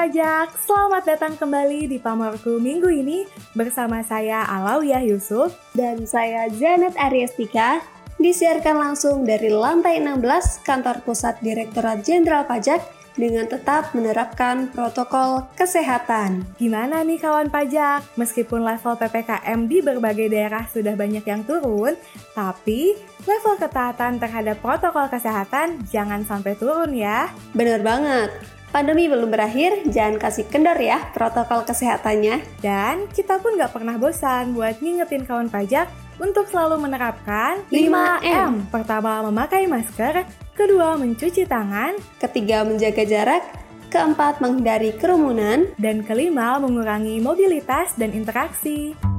pajak, selamat datang kembali di Pamorku minggu ini bersama saya Alawiyah Yusuf dan saya Janet Ariestika disiarkan langsung dari lantai 16 kantor pusat Direktorat Jenderal Pajak dengan tetap menerapkan protokol kesehatan. Gimana nih kawan pajak? Meskipun level PPKM di berbagai daerah sudah banyak yang turun, tapi level ketaatan terhadap protokol kesehatan jangan sampai turun ya. Bener banget. Pandemi belum berakhir, jangan kasih kendor ya protokol kesehatannya. Dan kita pun nggak pernah bosan buat ngingetin kawan pajak untuk selalu menerapkan 5M. Pertama, memakai masker. Kedua, mencuci tangan. Ketiga, menjaga jarak. Keempat, menghindari kerumunan. Dan kelima, mengurangi mobilitas dan interaksi.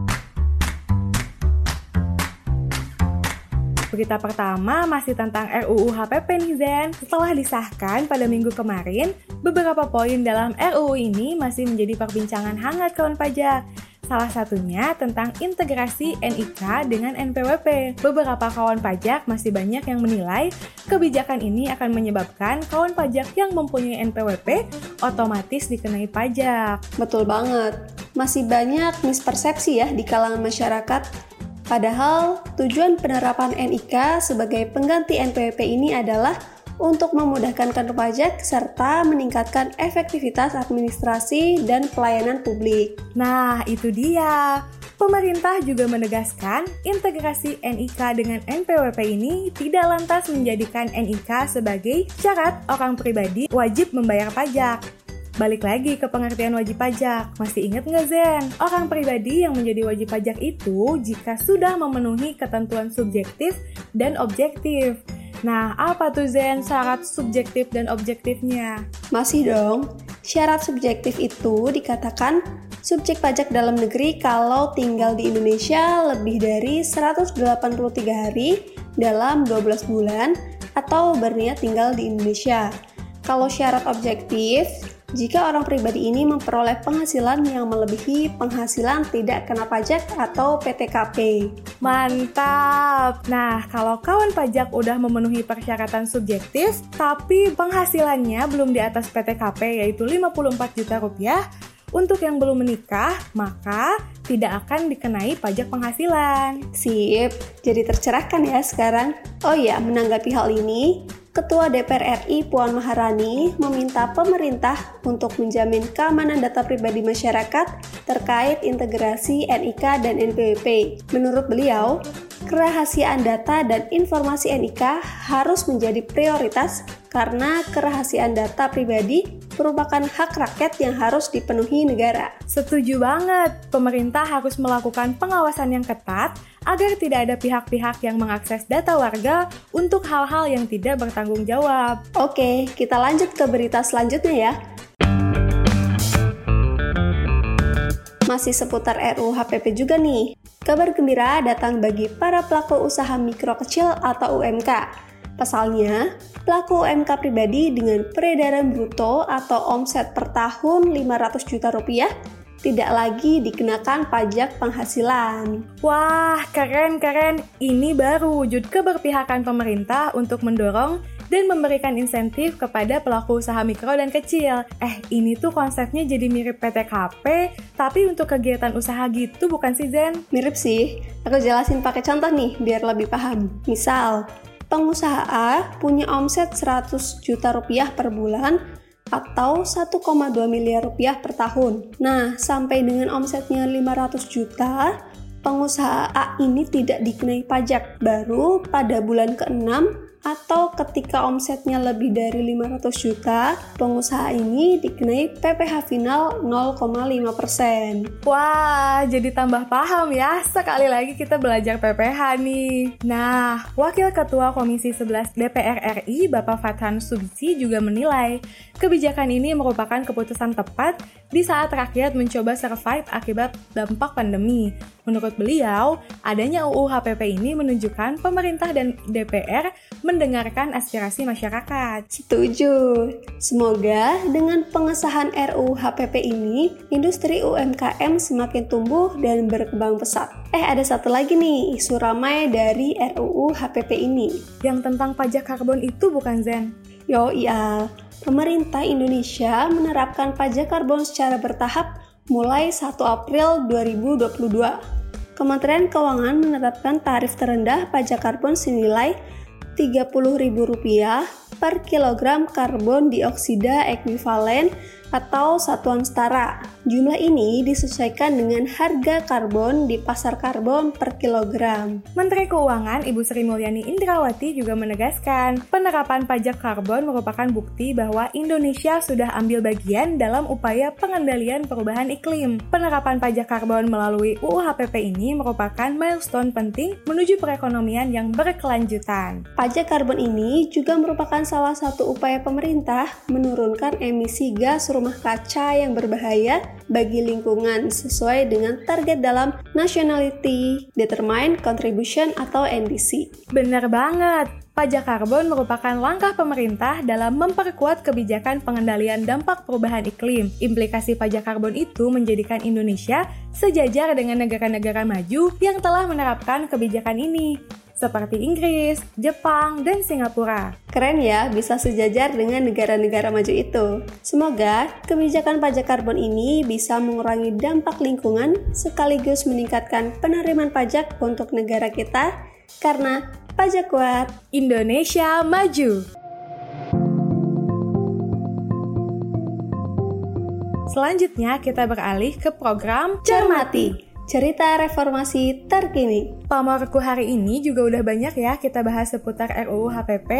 Berita pertama masih tentang RUU HPP nih Zen. Setelah disahkan pada minggu kemarin, beberapa poin dalam RUU ini masih menjadi perbincangan hangat kawan pajak. Salah satunya tentang integrasi NIK dengan NPWP. Beberapa kawan pajak masih banyak yang menilai kebijakan ini akan menyebabkan kawan pajak yang mempunyai NPWP otomatis dikenai pajak. Betul banget. Masih banyak mispersepsi ya di kalangan masyarakat Padahal tujuan penerapan NIK sebagai pengganti NPWP ini adalah untuk memudahkan kantor pajak serta meningkatkan efektivitas administrasi dan pelayanan publik. Nah, itu dia. Pemerintah juga menegaskan integrasi NIK dengan NPWP ini tidak lantas menjadikan NIK sebagai syarat orang pribadi wajib membayar pajak. Balik lagi ke pengertian wajib pajak. Masih ingat nggak Zen? Orang pribadi yang menjadi wajib pajak itu jika sudah memenuhi ketentuan subjektif dan objektif. Nah, apa tuh Zen syarat subjektif dan objektifnya? Masih dong. Syarat subjektif itu dikatakan subjek pajak dalam negeri kalau tinggal di Indonesia lebih dari 183 hari dalam 12 bulan atau berniat tinggal di Indonesia. Kalau syarat objektif, jika orang pribadi ini memperoleh penghasilan yang melebihi penghasilan tidak kena pajak atau PTKP. Mantap! Nah, kalau kawan pajak udah memenuhi persyaratan subjektif, tapi penghasilannya belum di atas PTKP yaitu 54 juta rupiah, untuk yang belum menikah, maka tidak akan dikenai pajak penghasilan. Sip, jadi tercerahkan ya sekarang. Oh ya, menanggapi hal ini, Ketua DPR RI Puan Maharani meminta pemerintah untuk menjamin keamanan data pribadi masyarakat terkait integrasi NIK dan NPWP. Menurut beliau, kerahasiaan data dan informasi NIK harus menjadi prioritas karena kerahasiaan data pribadi merupakan hak rakyat yang harus dipenuhi negara. Setuju banget, pemerintah harus melakukan pengawasan yang ketat agar tidak ada pihak-pihak yang mengakses data warga untuk hal-hal yang tidak bertanggung jawab. Oke, kita lanjut ke berita selanjutnya ya. Masih seputar RUU HPP juga nih. Kabar gembira datang bagi para pelaku usaha mikro kecil atau UMK. Pasalnya, pelaku UMK pribadi dengan peredaran bruto atau omset per tahun 500 juta rupiah tidak lagi dikenakan pajak penghasilan. Wah, keren-keren. Ini baru wujud keberpihakan pemerintah untuk mendorong dan memberikan insentif kepada pelaku usaha mikro dan kecil. Eh, ini tuh konsepnya jadi mirip PTKP, tapi untuk kegiatan usaha gitu bukan sih Zen? Mirip sih. Aku jelasin pakai contoh nih biar lebih paham. Misal, pengusaha A punya omset 100 juta rupiah per bulan atau 1,2 miliar rupiah per tahun. Nah, sampai dengan omsetnya 500 juta, pengusaha A ini tidak dikenai pajak. Baru pada bulan ke-6 atau ketika omsetnya lebih dari 500 juta, pengusaha ini dikenai PPh final 0,5%. Wah, jadi tambah paham ya. Sekali lagi kita belajar PPh nih. Nah, Wakil Ketua Komisi 11 DPR RI, Bapak Fathan Subsi juga menilai kebijakan ini merupakan keputusan tepat di saat rakyat mencoba survive akibat dampak pandemi. Menurut beliau, adanya UU HPP ini menunjukkan pemerintah dan DPR mendengarkan aspirasi masyarakat. Setuju. Semoga dengan pengesahan RUU HPP ini, industri UMKM semakin tumbuh dan berkembang pesat. Eh, ada satu lagi nih, isu ramai dari RUU HPP ini. Yang tentang pajak karbon itu bukan Zen? Yo iya, pemerintah Indonesia menerapkan pajak karbon secara bertahap mulai 1 April 2022. Kementerian Keuangan menetapkan tarif terendah pajak karbon senilai Rp30.000 per kilogram karbon dioksida ekuivalen atau satuan setara. Jumlah ini disesuaikan dengan harga karbon di pasar karbon per kilogram. Menteri Keuangan Ibu Sri Mulyani Indrawati juga menegaskan, penerapan pajak karbon merupakan bukti bahwa Indonesia sudah ambil bagian dalam upaya pengendalian perubahan iklim. Penerapan pajak karbon melalui UU HPP ini merupakan milestone penting menuju perekonomian yang berkelanjutan. Pajak karbon ini juga merupakan salah satu upaya pemerintah menurunkan emisi gas rumah kaca yang berbahaya bagi lingkungan sesuai dengan target dalam Nationality Determined Contribution atau NDC. Benar banget. Pajak karbon merupakan langkah pemerintah dalam memperkuat kebijakan pengendalian dampak perubahan iklim. Implikasi pajak karbon itu menjadikan Indonesia sejajar dengan negara-negara maju yang telah menerapkan kebijakan ini seperti Inggris, Jepang, dan Singapura. Keren ya, bisa sejajar dengan negara-negara maju itu. Semoga kebijakan pajak karbon ini bisa mengurangi dampak lingkungan sekaligus meningkatkan penerimaan pajak untuk negara kita karena pajak kuat Indonesia maju. Selanjutnya kita beralih ke program Cermati cerita reformasi terkini. Pamorku hari ini juga udah banyak ya kita bahas seputar RUU HPP.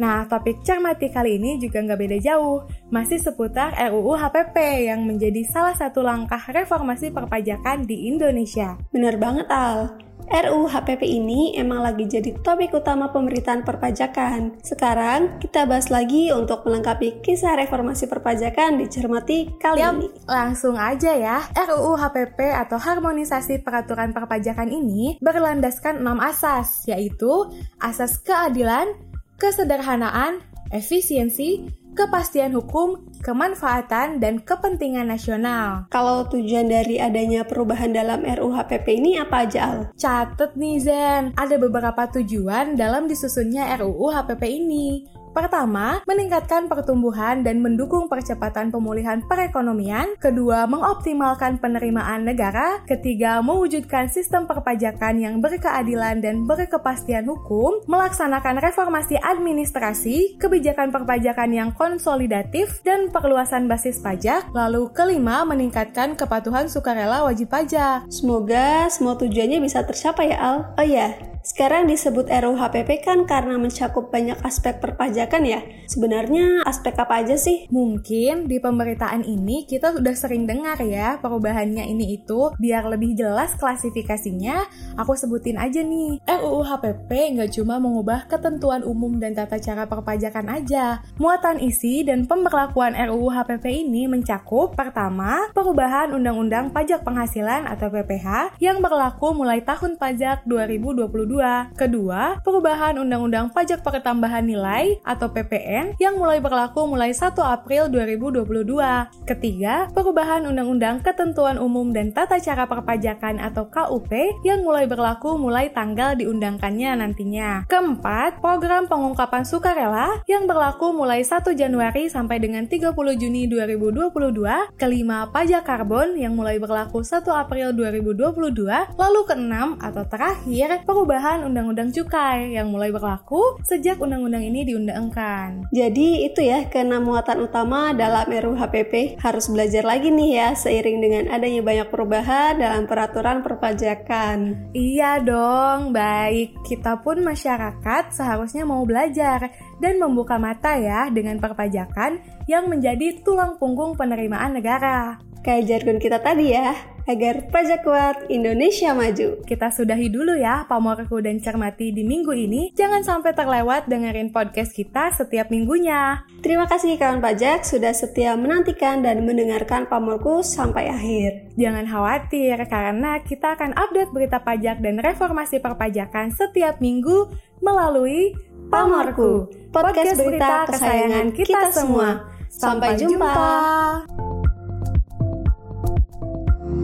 Nah, topik cermati kali ini juga nggak beda jauh. Masih seputar RUU HPP yang menjadi salah satu langkah reformasi perpajakan di Indonesia. Bener banget, Al. RUU HPP ini emang lagi jadi topik utama pemerintahan perpajakan. Sekarang kita bahas lagi untuk melengkapi kisah reformasi perpajakan dicermati kali Yap, ini. Langsung aja ya. RUU HPP atau Harmonisasi Peraturan Perpajakan ini berlandaskan enam asas, yaitu asas keadilan, kesederhanaan, efisiensi, kepastian hukum, kemanfaatan, dan kepentingan nasional. Kalau tujuan dari adanya perubahan dalam RUHPP ini apa aja, Al? Catet nih Zen, ada beberapa tujuan dalam disusunnya RUU HPP ini. Pertama, meningkatkan pertumbuhan dan mendukung percepatan pemulihan perekonomian. Kedua, mengoptimalkan penerimaan negara. Ketiga, mewujudkan sistem perpajakan yang berkeadilan dan berkepastian hukum. Melaksanakan reformasi administrasi, kebijakan perpajakan yang konsolidatif, dan perluasan basis pajak. Lalu kelima, meningkatkan kepatuhan sukarela wajib pajak. Semoga semua tujuannya bisa tercapai ya Al. Oh ya, sekarang disebut RUHPP kan karena mencakup banyak aspek perpajakan ya. Sebenarnya aspek apa aja sih? Mungkin di pemberitaan ini kita sudah sering dengar ya perubahannya ini itu. Biar lebih jelas klasifikasinya, aku sebutin aja nih. RUU HPP nggak cuma mengubah ketentuan umum dan tata cara perpajakan aja. Muatan isi dan pemberlakuan RUU HPP ini mencakup pertama, perubahan Undang-Undang Pajak Penghasilan atau PPH yang berlaku mulai tahun pajak 2022 Kedua, perubahan Undang-Undang Pajak Pertambahan Nilai PPN yang mulai berlaku mulai 1 April 2022. Ketiga, perubahan Undang-Undang Ketentuan Umum dan Tata Cara Perpajakan atau KUP yang mulai berlaku mulai tanggal diundangkannya nantinya. Keempat, program pengungkapan sukarela yang berlaku mulai 1 Januari sampai dengan 30 Juni 2022. Kelima, pajak karbon yang mulai berlaku 1 April 2022. Lalu keenam atau terakhir, perubahan Undang-Undang Cukai yang mulai berlaku sejak undang-undang ini diundangkan. Jadi itu ya keenam muatan utama dalam RUU HPP harus belajar lagi nih ya seiring dengan adanya banyak perubahan dalam peraturan perpajakan. Iya dong, baik. Kita pun masyarakat seharusnya mau belajar dan membuka mata ya dengan perpajakan yang menjadi tulang punggung penerimaan negara. Kayak jargon kita tadi ya, agar pajak kuat Indonesia maju. Kita sudahi dulu ya pamorku dan cermati di minggu ini. Jangan sampai terlewat dengerin podcast kita setiap minggunya. Terima kasih kawan pajak sudah setia menantikan dan mendengarkan pamorku sampai akhir. Jangan khawatir karena kita akan update berita pajak dan reformasi perpajakan setiap minggu melalui Pamorku, podcast berita kesayangan kita semua. Sampai jumpa.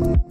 you